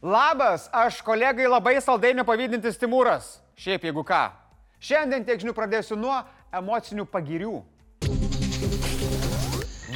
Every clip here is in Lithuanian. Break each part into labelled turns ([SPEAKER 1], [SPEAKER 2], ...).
[SPEAKER 1] Labas, aš kolegai labai saldainių pavydintis Timūras. Šiaip jeigu ką. Šiandien tiek žinių pradėsiu nuo emocinių pagirių.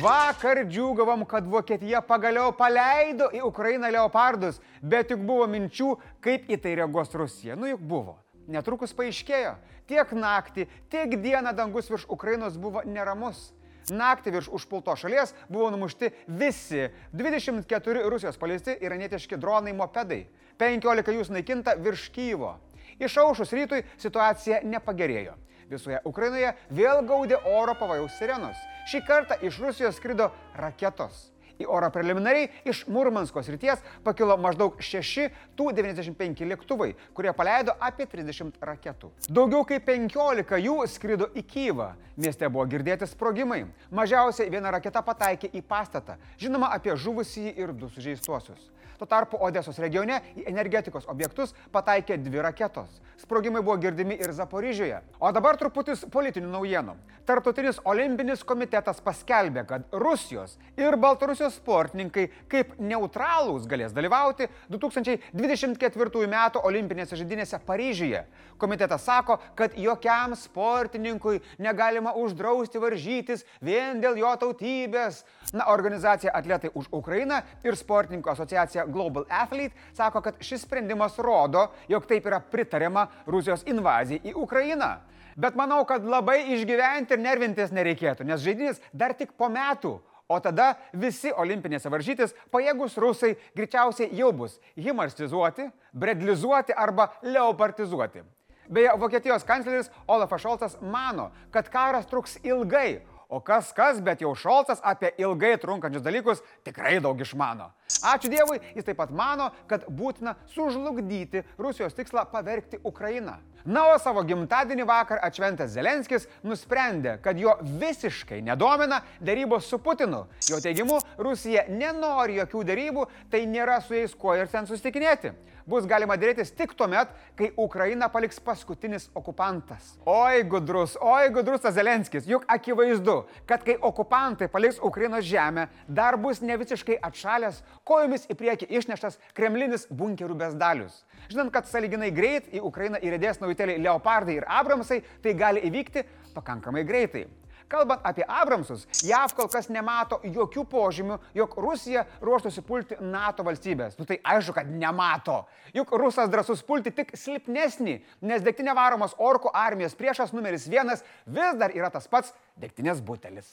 [SPEAKER 1] Vakar džiūgavom, kad Vokietija pagaliau paleido į Ukrainą leopardus, bet juk buvo minčių, kaip į tai reagos Rusija. Nu juk buvo. Netrukus paaiškėjo, tiek naktį, tiek dieną dangus virš Ukrainos buvo neramus. Naktį virš užpulto šalies buvo numušti visi 24 Rusijos paleisti iranietiški dronai mopedai. 15 jų sunaikinta virš Kyvo. Išaušus rytui situacija nepagerėjo. Visoje Ukrainoje vėl gaudė oro pavojaus sirenos. Šį kartą iš Rusijos skrido raketos. Į orą preliminariai iš Murmansko srities pakilo maždaug 6 Tu-95 lėktuvai, kurie paleido apie 30 raketų. Daugiau kaip 15 jų skrido į Kyivą. Mieste buvo girdėti sprogimai. Mažiausiai viena raketa pataikė į pastatą. Žinoma apie žuvusį ir du sužeistuosius. Tuo tarpu Odesos regione į energetikos objektus pataikė dvi raketos. Sprogimai buvo girdimi ir Zaporižiuje. O dabar truputis politinių naujienų. Tartutinis olimpinis komitetas paskelbė, kad Rusijos ir Baltarusijos sportininkai kaip neutralūs galės dalyvauti 2024 m. olimpinėse žaidynėse Paryžiuje. Komitetas sako, kad jokiam sportininkui negalima uždrausti varžytis vien dėl jo tautybės. Na, organizacija Atletai už Ukrainą ir sportininkų asociacija Global Athlete sako, kad šis sprendimas rodo, jog taip yra pritariama Rusijos invazijai į Ukrainą. Bet manau, kad labai išgyventi ir nervintis nereikėtų, nes žaidynės dar tik po metų. O tada visi olimpinėse varžytis pajėgus rusai greičiausiai jau bus himarstizuoti, bredlizuoti arba leopartizuoti. Beje, Vokietijos kancleris Olafas Šolcas mano, kad karas truks ilgai, o kas kas, bet jau Šolcas apie ilgai trunkančius dalykus tikrai daug išmano. Ačiū Dievui, jis taip pat mano, kad būtina sužlugdyti Rusijos tikslą pavergti Ukrainą. Na, o savo gimtadienį vakar atšventęs Zelenskis nusprendė, kad jo visiškai nedomina darybos su Putinu. Jo teigimu, Rusija nenori jokių darybų, tai nėra su jais kuo ir ten susitikinėti. Bus galima dėrėtis tik tuo met, kai Ukraina paliks paskutinis okupantas. Oi gudrus, oi gudrus tas Zelenskis, juk akivaizdu, kad kai okupantai paliks Ukrainos žemę, dar bus ne visiškai atšalęs, kojomis į priekį išneštas kremlinis bunkerių besdalius. Žinant, kad saliginai greit į Ukrainą įrėdės naujutėliai Leopardai ir Abramsai, tai gali įvykti pakankamai greitai. Kalbant apie Abramsus, JAV kol kas nemato jokių požymių, jog Rusija ruoštųsi pulti NATO valstybės. Nu tai aišku, kad nemato. Juk rusas drasus pulti tik silpnesnį, nes degtinė varomos orkų armijos priešas numeris vienas vis dar yra tas pats degtinės butelis.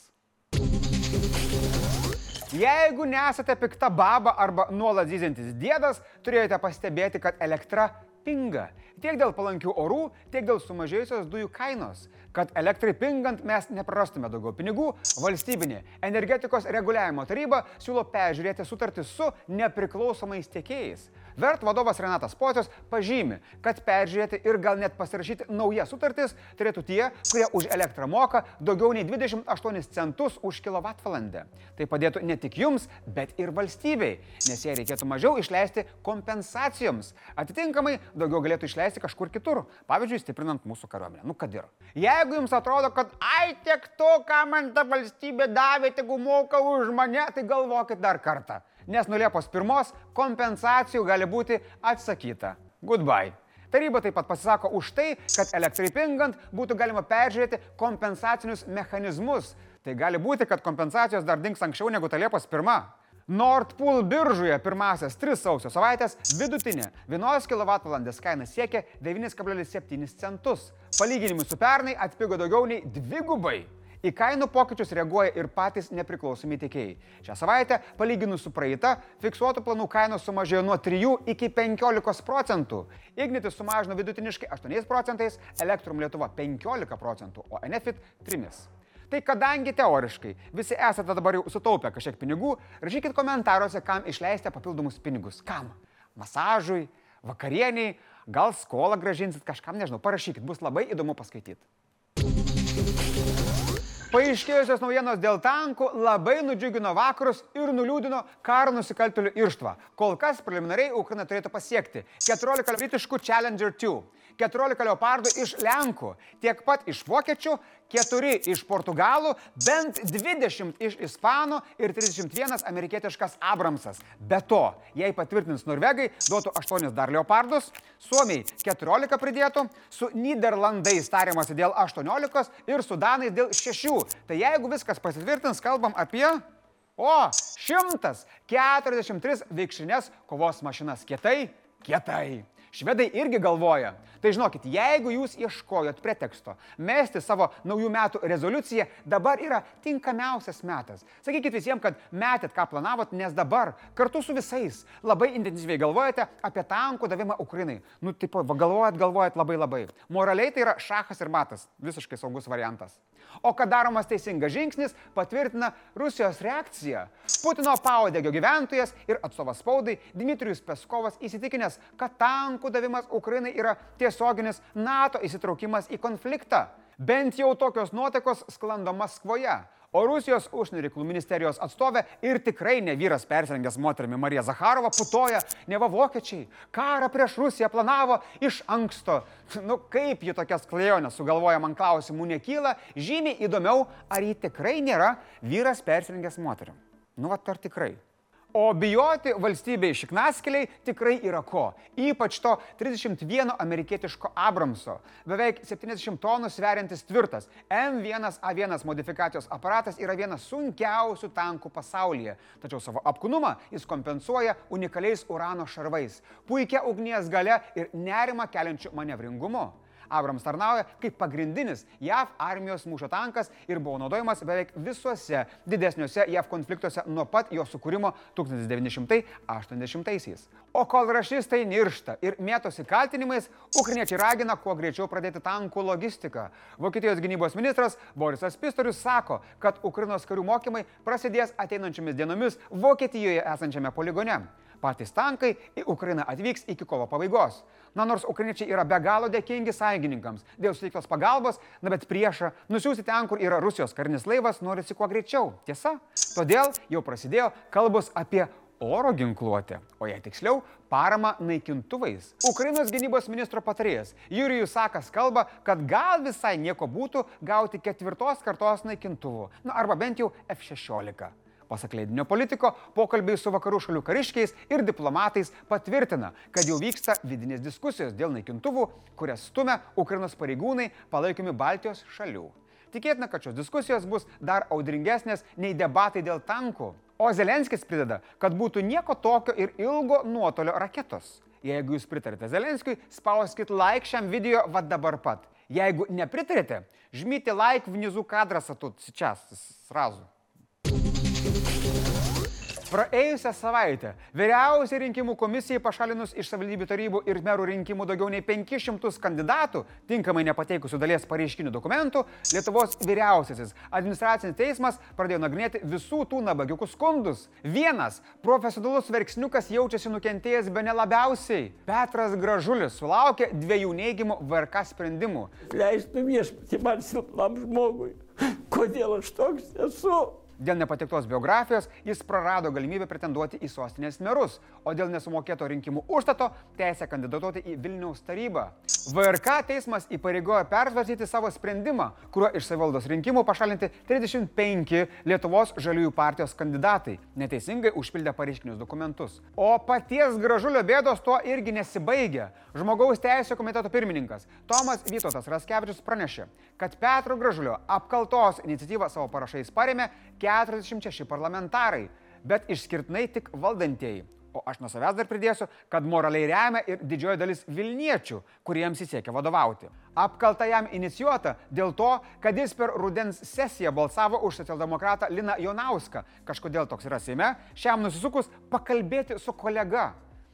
[SPEAKER 1] Jeigu nesate pikta baba arba nuolat zyziantis dėdas, turėjote pastebėti, kad elektra pinga. Tiek dėl palankių orų, tiek dėl sumažėjusios dujų kainos. Kad elektrai pingant mes neprarastume daugiau pinigų, valstybinė energetikos reguliavimo taryba siūlo peržiūrėti sutartį su nepriklausomais tiekėjais. Vert vadovas Renatas Pocius pažymi, kad peržiūrėti ir gal net pasirašyti naujas sutartis turėtų tie, kurie už elektrą moka daugiau nei 28 centus už kilovatvalandę. Tai padėtų ne tik jums, bet ir valstybei, nes jei reikėtų mažiau išleisti kompensacijoms. Atitinkamai daugiau galėtų išleisti kažkur kitur, pavyzdžiui, stiprinant mūsų kariuomenę. Nu kad ir. Jeigu jums atrodo, kad ai tiek to, ką man ta valstybė davė, tegu moka už mane, tai galvokit dar kartą nes nuo Liepos 1 kompensacijų gali būti atsakyta. Goodbye. Taryba taip pat pasisako už tai, kad elektrai pingant būtų galima peržiūrėti kompensacinius mechanizmus. Tai gali būti, kad kompensacijos dar dings anksčiau negu ta Liepos 1. Nord Pool biržoje pirmasias 3 sausio savaitės vidutinė 1 kWh kaina siekia 9,7 centus. Palyginimui su pernai atpigo daugiau nei dvigubai. Į kainų pokyčius reaguoja ir patys nepriklausomi tiekėjai. Šią savaitę, palyginus su praeitą, fiksuotų planų kainos sumažėjo nuo 3 iki 15 procentų. Ignitis sumažino vidutiniškai 8 procentais, Elektrum Lietuva 15 procentų, o Enefit 3. Tai kadangi teoriškai visi esate dabar jau sutaupę kažkiek pinigų, rašykit komentaruose, kam išleisite papildomus pinigus. Kam? Masažui, vakarieniai, gal skolą gražinsit kažkam, nežinau, parašykit, bus labai įdomu paskaityti. Paaiškėjusios naujienos dėl tankų labai nudžiugino vakarus ir nuliūdino karo nusikaltėlių irštvą. Kol kas preliminariai Ukraina turėtų pasiekti 14 britiškų Challenger 2, 14 leopardų iš Lenkų, tiek pat iš vokiečių, 4 iš portugalų, bent 20 iš ispanų ir 31 amerikietiškas Abramsas. Be to, jei patvirtins norvegai, duotų 8 dar leopardus, suomiai 14 pridėtų, su Niderlandais tariamasi dėl 18 ir su danais dėl 6. Tai jeigu viskas pasitvirtins, kalbam apie O 143 veikšinės kovos mašinas kietai, kietai. Švedai irgi galvoja. Tai žinokit, jeigu jūs ieškojot preteksto mesti savo naujų metų rezoliuciją, dabar yra tinkamiausias metas. Sakykit visiems, kad metėt, ką planavot, nes dabar kartu su visais labai intensyviai galvojate apie tankų davimą Ukrainai. Nu, tipo, galvojat, galvojat labai labai. Moraliai tai yra šachas ir matas. Visiškai saugus variantas. O kad daromas teisingas žingsnis, patvirtina Rusijos reakcija. Putino paudegio gyventojas ir atstovas spaudai Dmitrijus Peskovas įsitikinęs, kad tankų davimas Ukrainai yra tiesioginis NATO įsitraukimas į konfliktą. Bent jau tokios nuotekos sklando Maskvoje. O Rusijos užsienio reikalų ministerijos atstovė ir tikrai ne vyras persirengęs moterimi Marija Zakharova putoja, ne va vokiečiai, karą prieš Rusiją planavo iš anksto. Nu kaip ji tokias klajonės sugalvoja, man klausimų nekyla, žymiai įdomiau, ar ji tikrai nėra vyras persirengęs moterim. Nu va, ar tikrai? O bijoti valstybei šiknaskeliai tikrai yra ko. Ypač to 31 amerikietiško Abramso, beveik 70 tonų sveriantis tvirtas M1A1 modifikacijos aparatas yra vienas sunkiausių tankų pasaulyje. Tačiau savo apkūnumą jis kompensuoja unikaliais urano šarvais, puikia ugnies gale ir nerima keliančiu manevringumu. Abrams tarnauja kaip pagrindinis JAV armijos mūšio tankas ir buvo naudojamas beveik visuose didesniuose JAV konfliktuose nuo pat jo sukūrimo 1980-aisiais. O kol rašistai niršta ir mėtosi kaltinimais, ukriniečiai ragina kuo greičiau pradėti tankų logistiką. Vokietijos gynybos ministras Borisas Pistorius sako, kad Ukrainos karių mokymai prasidės ateinančiomis dienomis Vokietijoje esančiame poligone. Patys tankai į Ukrainą atvyks iki kovo pabaigos. Na nors ukrainiečiai yra be galo dėkingi sąjungininkams dėl suteiktos pagalbos, na bet priešą nusiųsti ten, kur yra Rusijos karinis laivas, norisi kuo greičiau. Tiesa? Todėl jau prasidėjo kalbos apie oro ginkluotę, o jei tiksliau, parama naikintuvais. Ukrainos gynybos ministro patarėjas Jurijus Sakas kalba, kad gal visai nieko būtų gauti ketvirtos kartos naikintuvų, na arba bent jau F-16. Pasak leidinio politiko, pokalbiai su vakarų šalių kariškiais ir diplomatais patvirtina, kad jau vyksta vidinės diskusijos dėl naikintuvų, kurias stumia Ukrainos pareigūnai palaikomi Baltijos šalių. Tikėtina, kad šios diskusijos bus dar audringesnės nei debatai dėl tankų. O Zelenskis prideda, kad būtų nieko tokio ir ilgo nuotolio raketos. Jeigu jūs pritarite Zelenskiui, spauskit like šiam video va dabar pat. Jeigu nepritarite, žmyti like внизу кадра тут сейчас, сразу. Praėjusią savaitę vyriausiai rinkimų komisijai pašalinus iš savivaldybių tarybų ir merų rinkimų daugiau nei 500 kandidatų, tinkamai nepateikusių dalies pareiškinių dokumentų, Lietuvos vyriausiasis administracinis teismas pradėjo nagrinėti visų tų nabagiukų skundus. Vienas profesionalus verksniukas jaučiasi nukentėjęs be nelabiausiai. Petras Gražulis sulaukė dviejų neigiamų VRK sprendimų.
[SPEAKER 2] Leistum viešpatį man silpnam žmogui. Kodėl aš toks esu?
[SPEAKER 1] Dėl nepatiktos biografijos jis prarado galimybę pretenduoti į sostinės merus, o dėl nesumokėto rinkimų užstato teisę kandidatuoti į Vilniaus tarybą. VRK teismas įpareigojo persvarsyti savo sprendimą, kuriuo iš savivaldos rinkimų pašalinti 35 Lietuvos žaliųjų partijos kandidatai, neteisingai užpildę pareiškinius dokumentus. O paties gražulio bėdos tuo irgi nesibaigia. Žmogaus teisų komiteto pirmininkas Tomas Vytautas Raskevičius pranešė, kad Petro Gražulio apkaltos iniciatyvą savo parašais paremė 46 parlamentarai, bet išskirtinai tik valdantieji. O aš nuo savęs dar pridėsiu, kad moraliai remia ir didžioji dalis Vilniečių, kuriems jis siekia vadovauti. Apkalta jam inicijuota dėl to, kad jis per rudens sesiją balsavo už socialdemokratą Liną Jonauską. Kažkodėl toks yra Seime, šiam nusisukus pakalbėti su kolega.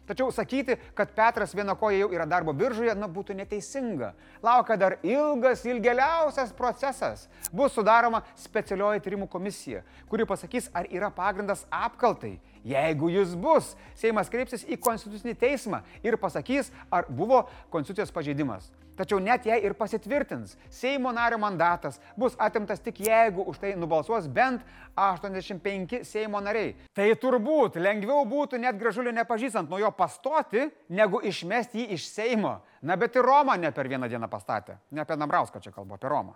[SPEAKER 1] Tačiau sakyti, kad Petras vienokoje jau yra darbo biržoje, na būtų neteisinga. Laukia dar ilgas, ilgiausias procesas. Bus sudaroma specialioji tyrimų komisija, kuri pasakys, ar yra pagrindas apkaltai. Jeigu jis bus, Seimas kreipsis į Konstitucinį teismą ir pasakys, ar buvo Konstitucijos pažeidimas. Tačiau net jei ir pasitvirtins, Seimo nario mandatas bus atimtas tik jeigu už tai nubalsuos bent 85 Seimo nariai. Tai turbūt lengviau būtų net gražulio nepažįstant nuo jo pastoti, negu išmesti jį iš Seimo. Na bet ir Romą ne per vieną dieną pastatė. Ne apie Namrauską čia kalbu, apie Romą.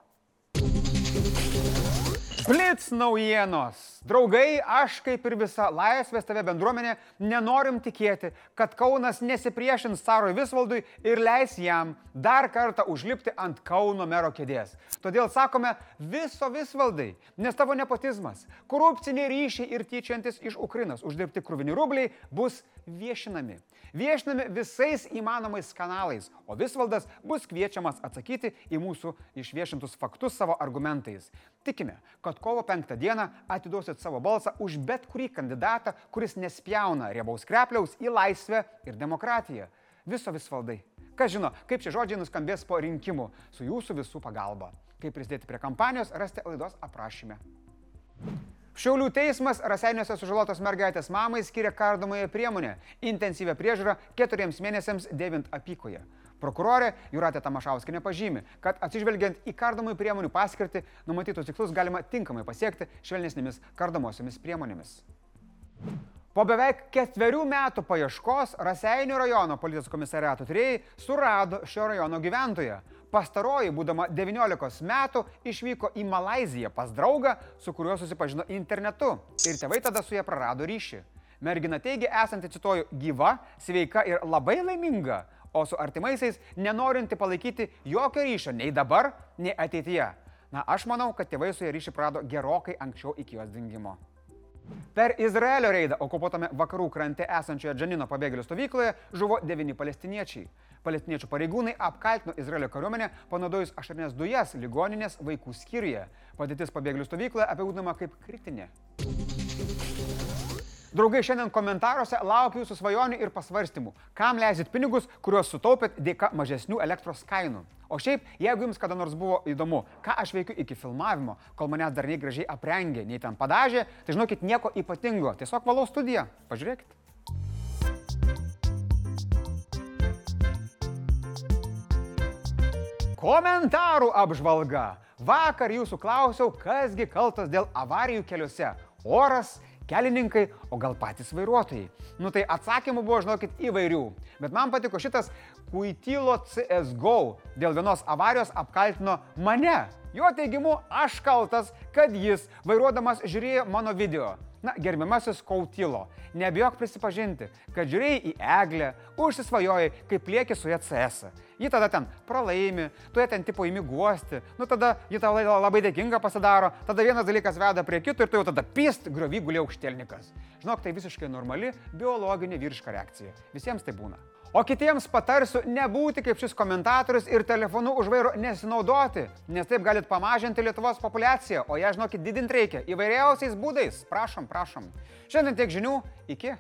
[SPEAKER 1] Blitz naujienos. Draugai, aš kaip ir visa laisvės tave bendruomenė nenorim tikėti, kad Kaunas nesipriešins carui Visvaldui ir leis jam dar kartą užlipti ant Kauno mero kėdės. Todėl sakome viso Visvaldai, nes tavo nepotizmas, korupciniai ryšiai ir tyčiantis iš Ukrainos uždirbti krūvini rubliai bus viešinami. Viešinami visais įmanomais kanalais, o Visvaldas bus kviečiamas atsakyti į mūsų išviešintus faktus savo argumentais. Tikime, kad kovo penktą dieną atiduosit savo balsą už bet kurį kandidatą, kuris nespjauna riebaus krepliaus į laisvę ir demokratiją. Viso Visvaldai. Kas žino, kaip šie žodžiai nuskambės po rinkimų su jūsų visų pagalba. Kaip prisidėti prie kampanijos, rasite laidos aprašyme. Šiaulių teismas Raseiniuose sužalotos mergaitės mamai skiria kardomąją priemonę - intensyvę priežiūrą keturiems mėnesiams dėvint apykoje. Prokurorė Juratė Tamašauskinė pažymi, kad atsižvelgiant į kardomųjų priemonių paskirtį, numatytus tikslus galima tinkamai pasiekti švelnesnėmis kardomosiomis priemonėmis. Po beveik ketverių metų paieškos Raseinių rajono policijos komisariato tyrėjai surado šio rajono gyventoją. Pastaroji, būdama 19 metų, išvyko į Malaziją pas draugą, su kuriuo susipažino internetu ir tėvai tada su ja prarado ryšį. Mergina teigia esanti, cituoju, gyva, sveika ir labai laiminga, o su artimaisiais nenorinti palaikyti jokio ryšio nei dabar, nei ateityje. Na, aš manau, kad tėvai su ja ryšį prarado gerokai anksčiau iki jos dingimo. Per Izraelio reidą okupuotame vakarų krante esančioje Džanino pabėgėlių stovykloje žuvo devyni palestiniečiai. Palestiniečių pareigūnai apkaltino Izraelio kariuomenę panaudojus ašarnės dujas ligoninės vaikų skyriuje. Padėtis pabėgėlių stovykloje apibūdinama kaip kritinė. Draugai, šiandien komentaruose laukiu jūsų svajonių ir pasvarstymų, kam leisit pinigus, kuriuos sutaupėt dėka mažesnių elektros kainų. O šiaip, jeigu jums kada nors buvo įdomu, ką aš veikiu iki filmavimo, kol manęs dar nei gražiai aprengė, nei ten padažė, tai žinokit, nieko ypatingo, tiesiog valau studiją. Pažiūrėkit. Komentarų apžvalga. Vakar jūsų klausiau, kasgi kaltas dėl avarijų keliuose. Oras, kelininkai, o gal patys vairuotojai? Nu tai atsakymų buvo, žinokit, įvairių. Bet man patiko šitas Kuitylo CSGO dėl vienos avarijos apkaltino mane. Jo teigimu, aš kaltas, kad jis vairuodamas žiūrėjo mano video. Na, gerbiamasis Kautilo, nebijok prisipažinti, kad žiūrėjai į eglę, užsisvajojai, kaip lieki su ECS. Ji tada ten pralaimi, tu ją ten tipo įmi guosti, nu tada ji tau labai dėkinga pasidaro, tada vienas dalykas veda prie kito ir tu jau tada pist griovy gulė aukštelnikas. Žinok, tai visiškai normali biologinė vyriška reakcija. Visiems tai būna. O kitiems patarsiu nebūti kaip šis komentatorius ir telefonu už vairo nesinaudoti, nes taip galit pamažinti Lietuvos populaciją, o ją, žinokit, didinti reikia įvairiausiais būdais. Prašom, prašom. Šiandien tiek žinių, iki.